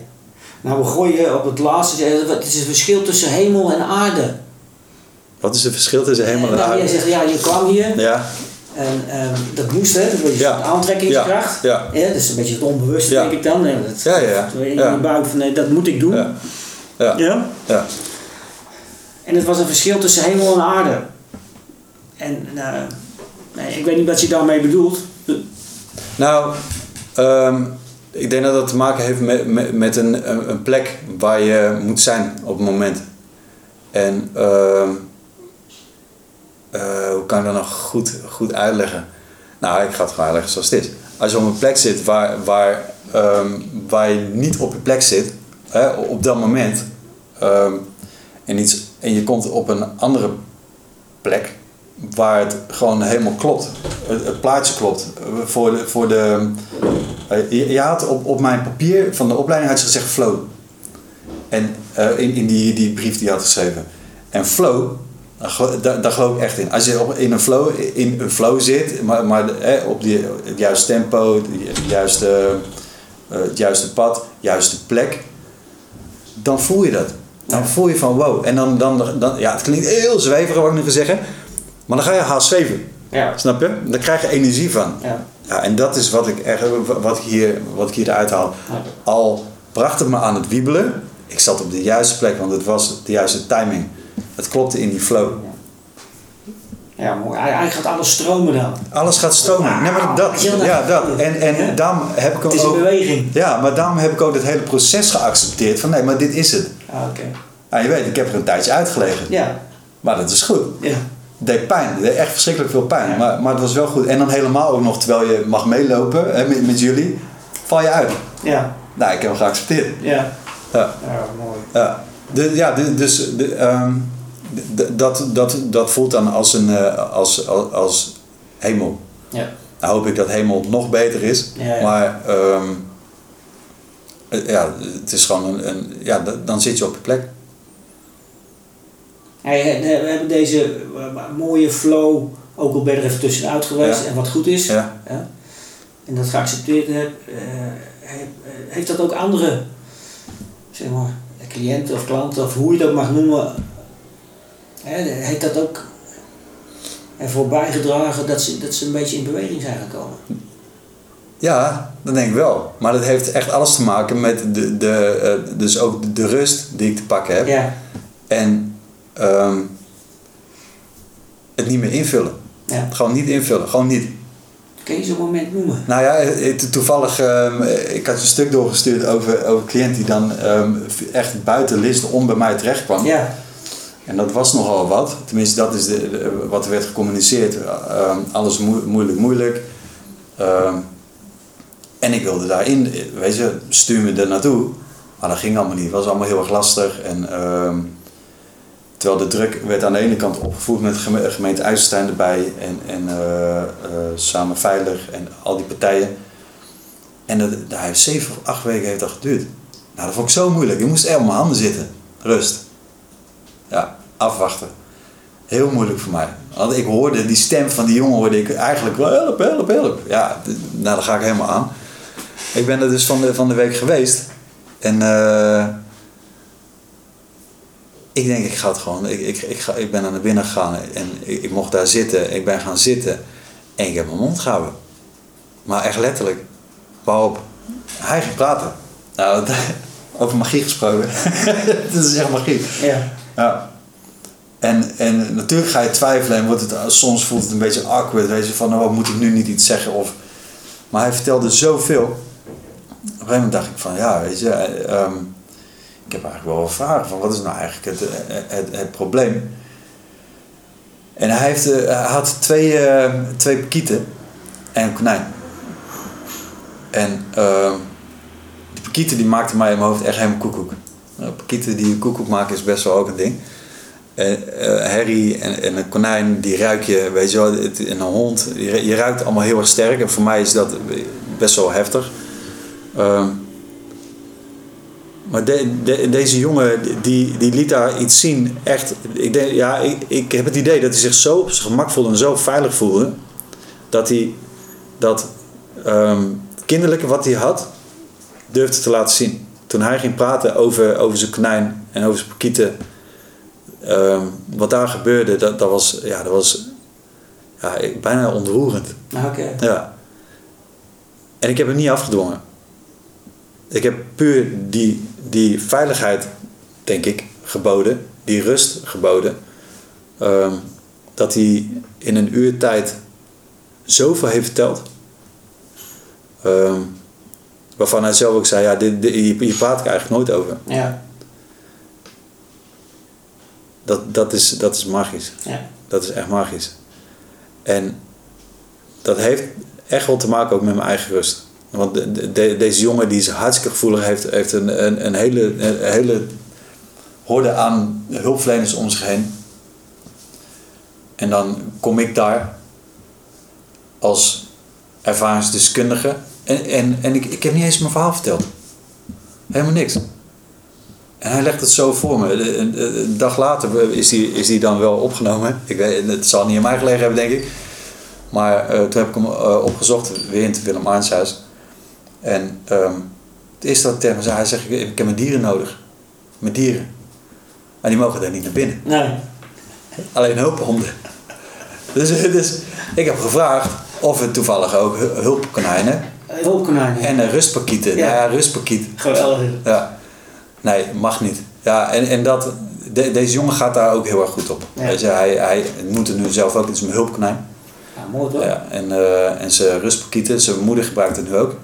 Nou, we gooien op het laatste. Wat is het verschil tussen hemel en aarde? Wat is het verschil tussen hemel en, nou, aarde? Jij zegt, ja, je kwam hier. Ja. En um, dat moest, hè? Dat was ja. aantrekkingskracht. Ja. ja. Dat is een beetje het onbewuste, ja. denk ik dan. Dat, ja, ja. In je buik van, nee, dat moet ik doen. Ja. Ja. En het was een verschil tussen hemel en aarde. En nee, ik weet niet wat je daarmee bedoelt. Nou, um, ik denk dat dat te maken heeft met, met, een, een plek waar je moet zijn op het moment. En uh, uh, hoe kan ik dat nog goed, goed uitleggen? Nou, ik ga het gewoon uitleggen zoals is. Als je op een plek zit waar, waar, um, waar je niet op je plek zit, hè, op dat moment, en, iets, en je komt op een andere plek waar het gewoon helemaal klopt. Het, het plaatje klopt. Voor de, voor de, je, je had op, op mijn papier van de opleiding had je gezegd flow. En uh, in, in die, die brief die je had geschreven. En flow, daar, daar geloof ik echt in. Als je op, in, een flow, in een flow zit, maar, maar eh, op die, het juiste tempo, het juiste, uh, het juiste pad, juiste plek, dan voel je dat. Dan voel je van wow. En dan, dan, dan ja, het klinkt heel zweverig wat ik nu ga zeggen, maar dan ga je haast zweven. Ja. Snap je? Dan krijg je energie van. Ja. Ja, en dat is wat ik, echt, wat ik, hier, wat ik hier eruit haal. Ja. Al bracht het me aan het wiebelen, ik zat op de juiste plek, want het was de juiste timing. Het klopte in die flow. Ja, mooi. Eigenlijk gaat alles stromen dan. Alles gaat stromen. Nee, maar dat, ja, dat. En, en daarom heb ik Het is ook. in beweging. Ja, maar daarom heb ik ook het hele proces geaccepteerd. Van nee, maar dit is het. Ah, Oké. Nou, je weet, ik heb er een tijdje uitgelegen. Ja. Maar dat is goed. Ja. Deed pijn. Het deed echt verschrikkelijk veel pijn. Ja. Maar, maar het was wel goed. En dan helemaal ook nog, terwijl je mag meelopen hè, met, met jullie, val je uit. Ja. Nou, ik heb hem geaccepteerd. Ja. Ja. Ja, mooi. Ja, de, ja de, dus de, ehm, de- dat, dat, dat voelt dan als, een, eh, als, als, als hemel. Ja. Nou hoop ik dat hemel nog beter is. Ja, ja. Maar ehm, eh, ja, het is gewoon een, een ja, dan zit je op je plek. Hey, eh, we hebben deze eh, mooie flow ook al ben je er even tussenuit geweest Ja. en wat goed is. Ja. Ja. En dat geaccepteerd heb, eh, eh, heeft dat ook andere zeg maar, cliënten of klanten of hoe je het ook mag noemen, heeft dat ook ervoor bijgedragen dat ze, dat ze een beetje in beweging zijn gekomen? Ja, dat denk ik wel. Maar dat heeft echt alles te maken met de, de, eh, dus ook de, de rust die ik te pakken heb. Ja, En ehm, het niet meer invullen. ja. Gewoon niet invullen. Gewoon niet. Kun je zo'n moment noemen? Nou ja, het- toevallig, ehm, ik had een stuk doorgestuurd over, over een cliënt die dan ehm, echt buiten list om bij mij terecht kwam. Ja, En dat was nogal wat. Tenminste, dat is de, de- wat er werd gecommuniceerd. Alles moe- moeilijk, moeilijk. En ik wilde daarin, weet je, stuur me er naartoe. Maar dat ging allemaal niet. Het was allemaal heel erg lastig. En, ehm, terwijl de druk werd aan de ene kant opgevoerd met geme- gemeente IJsselstein erbij. En, en eh, eh, Samen Veilig en al die partijen. En dat, heeft zeven of acht weken heeft dat geduurd. Nou, dat vond ik zo moeilijk. Ik moest echt op mijn handen zitten. Rust. Ja, afwachten. Heel moeilijk voor mij. Want ik hoorde die stem van die jongen, hoorde ik eigenlijk wel help, help, help. Ja, nou, daar ga ik helemaal aan. Ik ben er dus van de, van de week geweest. En eh, ik denk, ik ga het gewoon. Ik, ik, ik, ga, ik ben naar binnen gegaan en ik, ik mocht daar zitten. Ik ben gaan zitten en ik heb mijn mond gehouden. Maar echt letterlijk. Waarop hij ging praten. Nou, over magie gesproken. dat is echt magie. Ja. Ja. En, en natuurlijk ga je twijfelen en wordt het, soms voelt het een beetje awkward. Weet je, van nou, moet ik nu niet iets zeggen? Of, maar hij vertelde zoveel. Op een gegeven moment dacht ik van ja, weet je, eh, ehm, ik heb eigenlijk wel wat vragen van wat is nou eigenlijk het, het, het, probleem? En hij, heeft, eh, hij had twee, uh, twee en een konijn. En uh, die pakieten die maakten mij in mijn hoofd echt helemaal koekoek. Nou, pakieten die een koekoek maken is best wel ook een ding. En, Harry en, en, een konijn, die ruik je, weet je wel, en een hond, je, ruikt allemaal heel erg sterk. En voor mij is dat best wel heftig. Uh, maar de, de, deze jongen, die, die liet daar iets zien. Echt, ik, denk, ja, ik, ik heb het idee dat hij zich zo op zijn gemak voelde en zo veilig voelde. Dat hij dat um, kinderlijke wat hij had, durfde te laten zien. Toen hij ging praten over, over zijn konijn en over zijn pakieten. Um, wat daar gebeurde, dat, dat was, ja, dat was ja, bijna ontroerend. Oké. Ja. En ik heb hem niet afgedwongen. Ik heb puur die, die veiligheid, denk ik, geboden. Die rust geboden. Um, dat hij in een uur tijd zoveel heeft verteld. Um, waarvan hij zelf ook zei, ja, dit, dit, hier, hier praat ik eigenlijk nooit over. Ja. Dat, dat, is, dat is magisch. Ja. Dat is echt magisch. En dat heeft echt wel te maken ook met mijn eigen rust. Want de, de, deze jongen die is hartstikke gevoelig heeft, heeft een, een, een, hele, hele horde aan hulpverleners om zich heen. En dan kom ik daar als ervaringsdeskundige. En, en, en ik, ik heb niet eens mijn verhaal verteld. Helemaal niks. En hij legt het zo voor me. Een, dag later is die, is die dan wel opgenomen. Ik weet, het zal niet aan mij gelegen hebben, denk ik. Maar uh, toen heb ik hem uh, opgezocht, weer in het Willem Arnshuis. En um, het eerste wat ik tegen hem zei, hij zegt, ik, heb mijn dieren nodig. Mijn dieren. Maar die mogen daar niet naar binnen. Nee. Alleen hulphonden. Dus, dus ik heb gevraagd of het toevallig ook hulpkonijnen. Hulpkonijnen. En een rustpakieten. Ja, ja rustpakiet. Geweldig. Ja. Nee, mag niet. Ja, en, en dat, de, deze jongen gaat daar ook heel erg goed op. Ja. Weet je, hij, hij noemt het nu zelf ook, het is hulpkonijn. Ja, mooi toch? Ja, en, uh, en zijn rustpakieten, zijn moeder gebruikt het nu ook.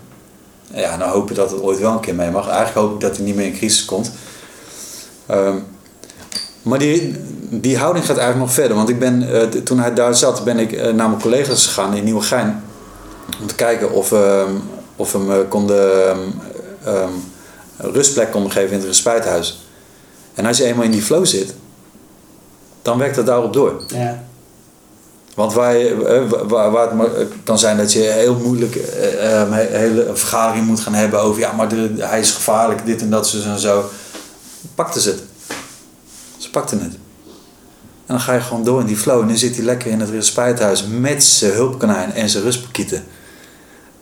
Ja, nou hoop ik dat het ooit wel een keer mee mag. Eigenlijk hoop ik dat hij niet meer in crisis komt. Um, maar die, die houding gaat eigenlijk nog verder. Want ik ben, uh, toen hij daar zat, ben ik uh, naar mijn collega's gegaan in Nieuwegein. Om te kijken of, uh, of we hem konden um, rustplek konden geven in het respijthuis. En als je eenmaal in die flow zit, dan werkt dat daarop door. Ja. Want waar, je, waar, waar het kan zijn dat je heel moeilijk een hele vergadering moet gaan hebben over ja, maar de, hij is gevaarlijk, dit en dat, zo en zo. Pakte ze het. Ze pakte het. En dan ga je gewoon door in die flow. En dan zit hij lekker in het respijthuis met zijn hulpkonijn en zijn rustpakieten.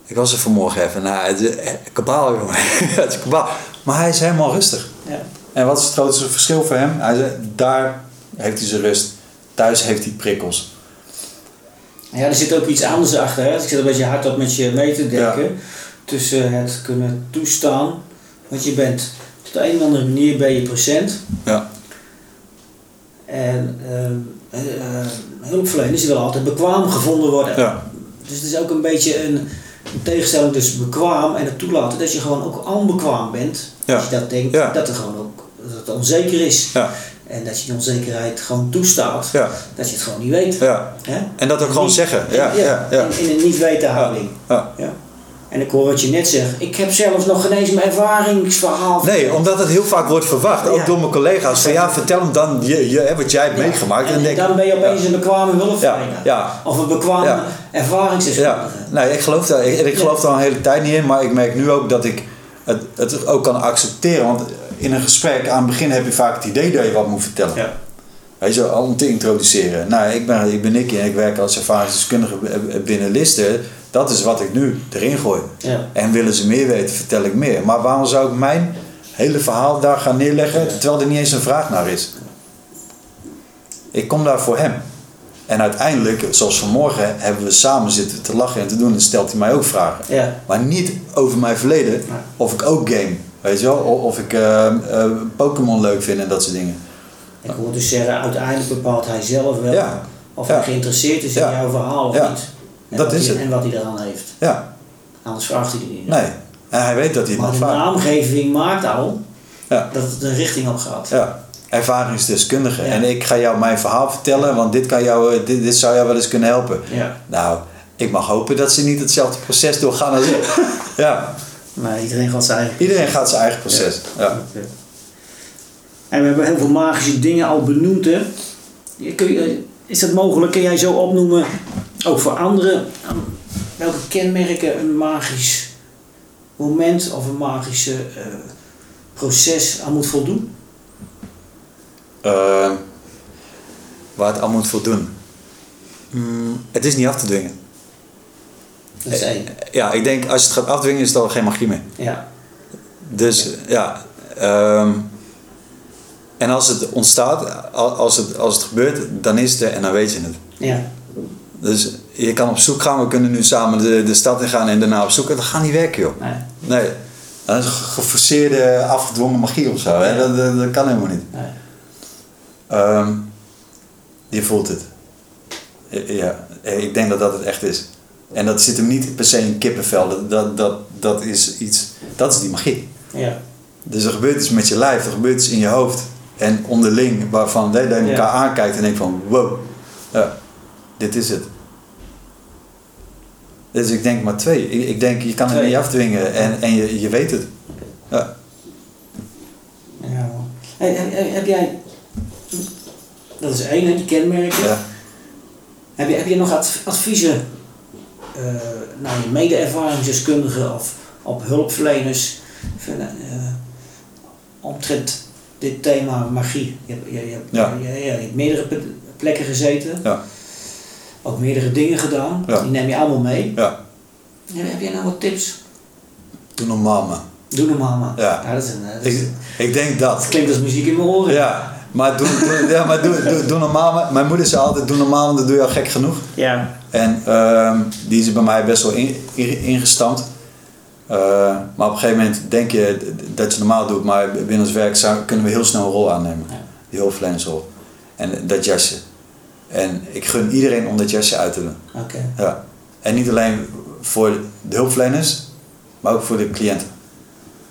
Ik was er vanmorgen even. Nou, het is kabaal, jongen. het is kabaal. Maar hij is helemaal rustig. Ja. En wat is het grootste verschil voor hem? Hij daar heeft hij zijn rust. Thuis heeft hij prikkels. Ja, er zit ook iets anders achter. Hè? Ik zit een beetje hard op met je mee te denken. Ja. Tussen het kunnen toestaan. Want je bent, op de een of andere manier ben je procent. Ja. En uh, uh, hulpverleners die willen altijd bekwaam gevonden worden. Ja. Dus het is ook een beetje een, een tegenstelling tussen bekwaam en het toelaten dat je gewoon ook onbekwaam bent. Ja. Als je dat denkt, Ja. dat, er gewoon ook, dat het onzeker is. Ja. En dat je die onzekerheid gewoon toestaat. Ja. Dat je het gewoon niet weet. Ja. Hè? En dat ook gewoon Niet- zeggen. Ja, ja, ja. In, in een niet weten houding. Ja. Ja. En ik hoor wat je net zegt. Ik heb zelfs nog geen eens mijn ervaringsverhaal. Nee, verteld. omdat het heel vaak wordt verwacht, ook door mijn collega's. Van ja, vertel hem dan je, je, wat jij hebt meegemaakt. En, dan ben je opeens een bekwame hulpverlener. Of een bekwame ervaringsdeskundige. Ja, nee, ik geloof daar, ik, ik geloof daar al een hele tijd niet in, maar ik merk nu ook dat ik het, het ook kan accepteren. Want in een gesprek aan het begin heb je vaak het idee dat je wat moet vertellen. Ja. Weet je, al om te introduceren. Nou, ik ben, ik ben Nicky en ik werk als ervaringsdeskundige binnen Listen. Dat is wat ik nu erin gooi. Ja. En willen ze meer weten, vertel ik meer. Maar waarom zou ik mijn hele verhaal daar gaan neerleggen, terwijl er niet eens een vraag naar is? Ik kom daar voor hem. En uiteindelijk, zoals vanmorgen, hebben we samen zitten te lachen en te doen. En stelt hij mij ook vragen. Ja. Maar niet over mijn verleden, of ik ook game. Weet je wel? Of ik eh, eh, Pokémon leuk vind en dat soort dingen. Ik hoor dus zeggen, uiteindelijk bepaalt hij zelf wel Ja. of Ja. hij geïnteresseerd is in Ja. jouw verhaal of niet. En Dat wat is hij, het. En wat hij eraan heeft. Ja, Anders vraagt hij er niet. nee. En hij weet dat hij het Maar mag de naamgeving maakt al Ja. dat het een richting op gaat. Ja, ervaringsdeskundige. En ik ga jou mijn verhaal vertellen, want dit, kan jou, eh, dit, dit zou jou wel eens kunnen helpen. Ja. Nou, ik mag hopen dat ze niet hetzelfde proces doorgaan als ik. ja, Maar iedereen gaat zijn eigen. iedereen gaat zijn eigen proces. Ja. En we hebben heel veel magische dingen al benoemd. Hè? Kun je, is dat mogelijk? Kun jij zo opnoemen, ook voor anderen, welke kenmerken een magisch moment of een magische eh, proces aan moet voldoen? Eh, waar het aan moet voldoen. Mm, het is niet af te dwingen. Dat is één. Ja, ik denk als je het gaat afdwingen is het al geen magie meer. Ja. Dus ja. ehm, en als het ontstaat, al- als het, als het gebeurt, dan is het er en dan weet je het. Ja. Dus je kan op zoek gaan, we kunnen nu samen de, de stad in gaan en daarna op zoek. Dat gaat niet werken, joh. Nee. Nee. Dat is geforceerde, afgedwongen magie of zo. Hè? Dat, dat, dat kan helemaal niet. nee. Ehm, je voelt het. Ja, ik denk dat dat het echt is. En dat zit hem niet per se in kippenvel. Dat, dat, dat, dat is iets, dat is die magie. Ja. Dus er gebeurt iets met je lijf, er gebeurt iets in je hoofd. En onderling, waarvan dat je elkaar Ja. aankijkt en denkt van wow, ja, dit is het. Dus ik denk maar twee. Ik, ik denk, je kan het niet afdwingen en, en je, je weet het. Ja. ja. Hey, heb, jij, dat is één, hè, die kenmerken. Ja. Heb je, heb je nog adv- adviezen naar je mede-ervaringsdeskundigen of op hulpverleners van, eh, omtrent dit thema magie? Je, hebt- je, je, hebt- Ja. je, je, je hebt meerdere plekken gezeten, Ja. ook meerdere dingen gedaan, Ja. die neem je allemaal mee. ja, Heb heb jij nou wat tips? doe normaal man. Doe normaal. Ja. dat, is een, eh, dat, is- Ik, ik denk dat. dat klinkt als muziek in mijn oren. Ja, maar doe, doe, ja, maar doe, doe, doe normaal. man. Mijn moeder zei altijd, doe normaal, want dat doe je al gek genoeg. Ja. En ehm, die is bij mij best wel in, in- ingestampt. Eh, maar op een gegeven moment denk je dat je normaal doet, maar binnen ons werk zou, kunnen we heel snel een rol aannemen. Ja. Die hulpverlenersrol. En dat jasje. En ik gun iedereen om dat jasje uit te doen. Ja. En niet alleen voor de hulpverleners, maar ook voor de cliënten.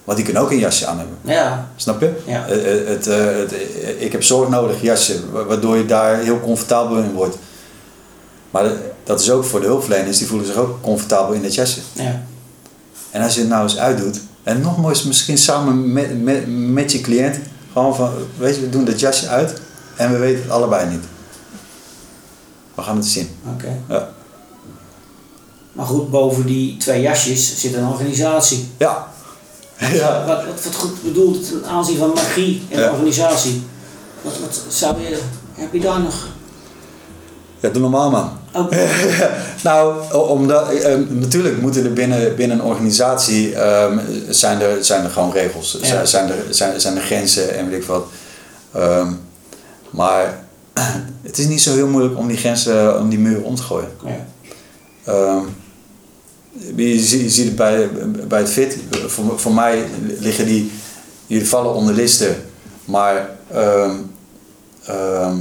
Want die kunnen ook een jasje aan hebben. Ja. Snap je? Ja. Eh, eh, Het, het, ik heb zorg nodig jasje, wa- waardoor je daar heel comfortabel in wordt. Maar dat- is ook voor de hulpverleners, die voelen zich ook comfortabel in dat jasje. Ja. En als je het nou eens uitdoet, en nog moois misschien samen met, met, met je cliënt, gewoon van, weet je, we doen dat jasje uit en we weten het allebei niet. We gaan het zien. Oké. Ja. Maar goed, boven die twee jasjes zit een organisatie. Ja. ja. Wat, wat, wat goed bedoelt ten aanzien van magie en Ja. organisatie. Wat, wat zou je, heb je daar nog? Ja, doe normaal man. Ook, Nou, omdat, eh, natuurlijk moeten er binnen, binnen een organisatie ehm, zijn, er, zijn er gewoon regels. Ja. Zijn, zijn, er, zijn, zijn er grenzen en weet ik wat. Ehm, maar het is niet zo heel moeilijk om die grenzen, om die muren om te gooien. ja. Ehm, je, ziet, je ziet het bij, bij het fit. Voor, voor mij liggen die, jullie vallen onder listen. Maar ehm, ehm,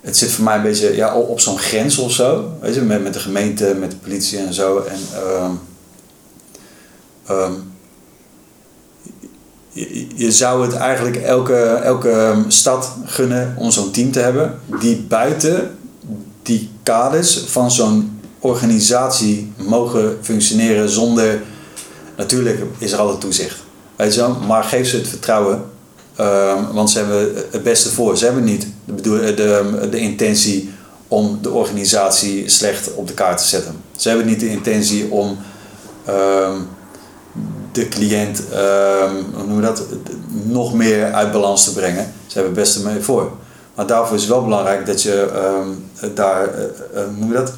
het zit voor mij een beetje ja, op, zo'n grens of zo. Weet je, met, met de gemeente, met de politie en zo. En, ehm, ehm, je, zou het eigenlijk elke, elke stad gunnen om zo'n team te hebben die buiten die kaders van zo'n organisatie mogen functioneren zonder. Natuurlijk is er altijd toezicht. Weet je wel? Maar geef ze het vertrouwen. Ehm, want ze hebben het beste voor. Ze hebben niet de, bedoel, de, de intentie om de organisatie slecht op de kaart te zetten. Ze hebben niet de intentie om ehm, de cliënt ehm, hoe noem je dat, nog meer uit balans te brengen. Ze hebben het beste mee voor. Maar daarvoor is het wel belangrijk dat je ehm, daar eh, eh, hoe noem je dat,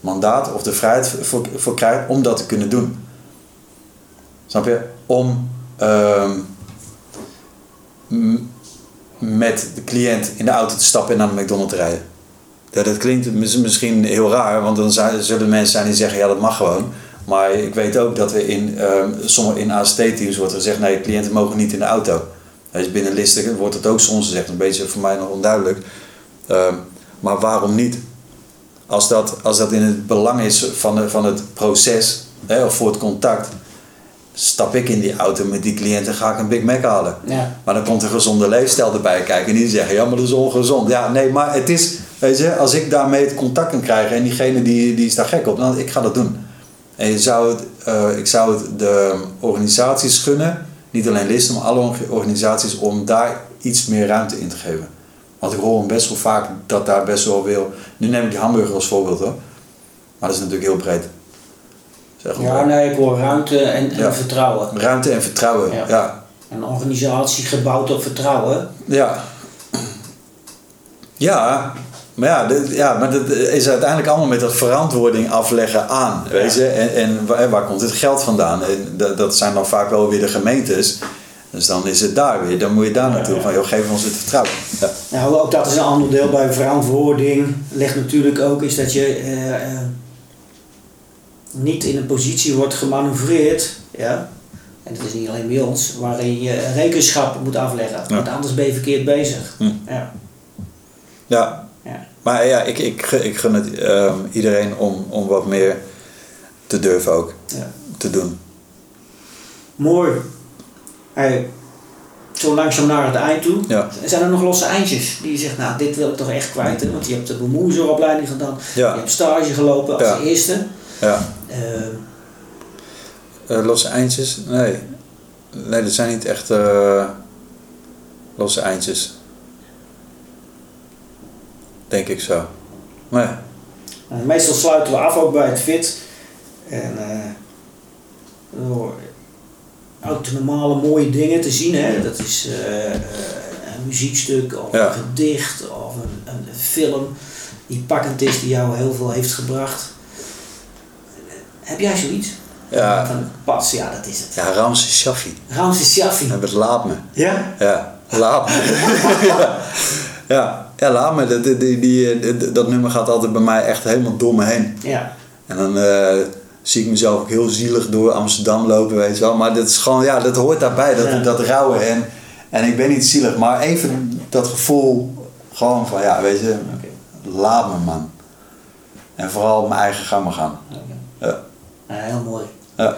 mandaat of de vrijheid voor, voor krijgt om dat te kunnen doen. Snap je? Om ehm, met de cliënt in de auto te stappen en naar de McDonald's te rijden. Dat klinkt mis- misschien heel raar, want dan zullen mensen zijn die zeggen, ja dat mag gewoon. Maar ik weet ook dat we in, ehm sommige in AST-teams wordt gezegd, nee, cliënten mogen niet in de auto. Dus binnen listen wordt het ook soms gezegd, een beetje voor mij nog onduidelijk. Ehm, maar waarom niet? Als dat, als dat in het belang is van, van het proces, hè, of voor het contact, stap ik in die auto met die cliënt en ga ik een Big Mac halen. Ja. Maar dan komt een gezonde leefstijl erbij kijken en die zeggen, ja, maar dat is ongezond. Ja, nee, maar het is, weet je, als ik daarmee het contact kan krijgen en diegene die, die is daar gek op, dan ik ga dat doen. En je zou het, eh, ik zou het de organisaties gunnen, niet alleen listen, maar alle orga- organisaties, om daar iets meer ruimte in te geven. Want ik hoor best wel vaak dat daar best wel wil. Nu neem ik die hamburger als voorbeeld hoor. Maar dat is natuurlijk heel breed. Zeg maar. Ja, nee, ik hoor ruimte en, en Ja. vertrouwen. Ruimte en vertrouwen. Ja. ja. Een organisatie gebouwd op vertrouwen. Ja. Ja, maar ja, dit- ja, maar dat is uiteindelijk allemaal met dat verantwoording afleggen aan. Weet je? En, en waar, waar komt het geld vandaan? En dat, dat zijn dan vaak wel weer de gemeentes. Dus dan is het daar weer. Dan moet je daar naartoe. Van, joh, geef ons het vertrouwen. Ja. Nou, ook dat is een ander deel bij verantwoording. Ligt natuurlijk ook is dat je eh, eh, niet in een positie wordt gemanoeuvreerd. Ja? En dat is niet alleen bij ons, waarin je rekenschap moet afleggen. Ja. Want anders ben je verkeerd bezig. Hm. Ja. ja. Ja. Maar ja, ik, ik, gun- ik gun het ehm, iedereen om, om wat meer te durven ook. Ja. Te doen. Mooi. Hey, zo langzaam naar het eind toe. Ja. Zijn er nog losse eindjes die je zegt, nou dit wil ik toch echt kwijt. hè? Want je hebt de bemoeiersopleiding gedaan. Je hebt stage gelopen als Ja. eerste. Ja. Eh, Eh, losse eindjes? Nee. Nee, dat zijn niet echt eh, losse eindjes. Denk ik zo. Nee. Nou, meestal sluiten we af ook bij het fit. En eh, door ook de normale mooie dingen te zien. Hè? Dat is een muziekstuk of Ja. een gedicht of een, een film die pakkend is, die jou heel veel heeft gebracht. Heb jij zoiets? Ja, Van, pas, ja, dat is het. ja Ramses Shaffi. Ramses Shaffi. Hij het laat me. Ja? Ja, laat me. ja. Ja. ja, laat me. Dat, die, die, dat nummer gaat altijd bij mij echt helemaal door me heen. Ja. En dan eh, zie ik mezelf ook heel zielig door Amsterdam lopen, weet je wel. Maar dat is gewoon, ja, dat hoort daarbij, dat, Ja. dat rouwen. En, en ik ben niet zielig, maar even dat gevoel, gewoon van, ja, weet je, laat me man. En vooral mijn eigen gang maar gaan. Ja. Ja, heel mooi. Ja.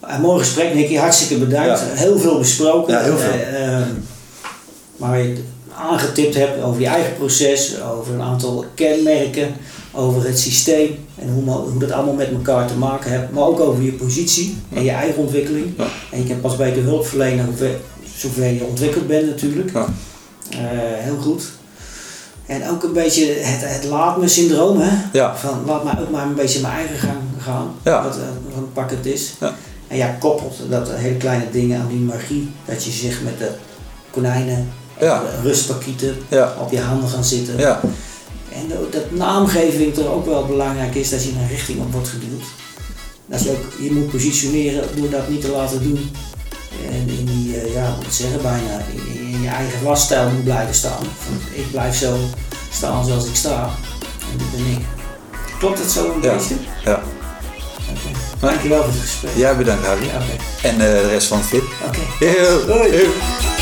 Een mooi gesprek, Nicky. Hartstikke bedankt. Ja. Heel veel besproken. Ja, heel veel. Eh, ehm, waar je aangetipt hebt over je eigen proces, over een aantal kenmerken, over het systeem en hoe, hoe dat allemaal met elkaar te maken heeft. Maar ook over je positie en je eigen ontwikkeling. Ja. En je kan pas bij de hulpverlener zover je ontwikkeld bent natuurlijk. Ja. Eh, heel goed. En ook een beetje het, het laat me syndroom, hè? Ja. Van laat mij ook maar een beetje mijn eigen gang gaan. Ja. Wat, eh, wat een pak het is. Ja. En ja, koppelt dat hele kleine dingen aan die magie. Dat je zich met de konijnen, Ja. de rustpakieten Ja. op je handen gaan zitten. Ja. En dat naamgeving toch ook wel belangrijk is dat je een richting op wordt geduwd. Dat je ook je moet positioneren door dat niet te laten doen. En in die, eh, ja, moet ik zeggen, bijna in, in je eigen wasstijl moet blijven staan. Van, ik blijf zo staan zoals ik sta. En dit ben ik. Klopt dat zo een Ja. beetje? ja. Oké. Dankjewel voor het gesprek. Jij bedankt, Harry. Ja. En eh, de rest van het fit. Oké. Heel.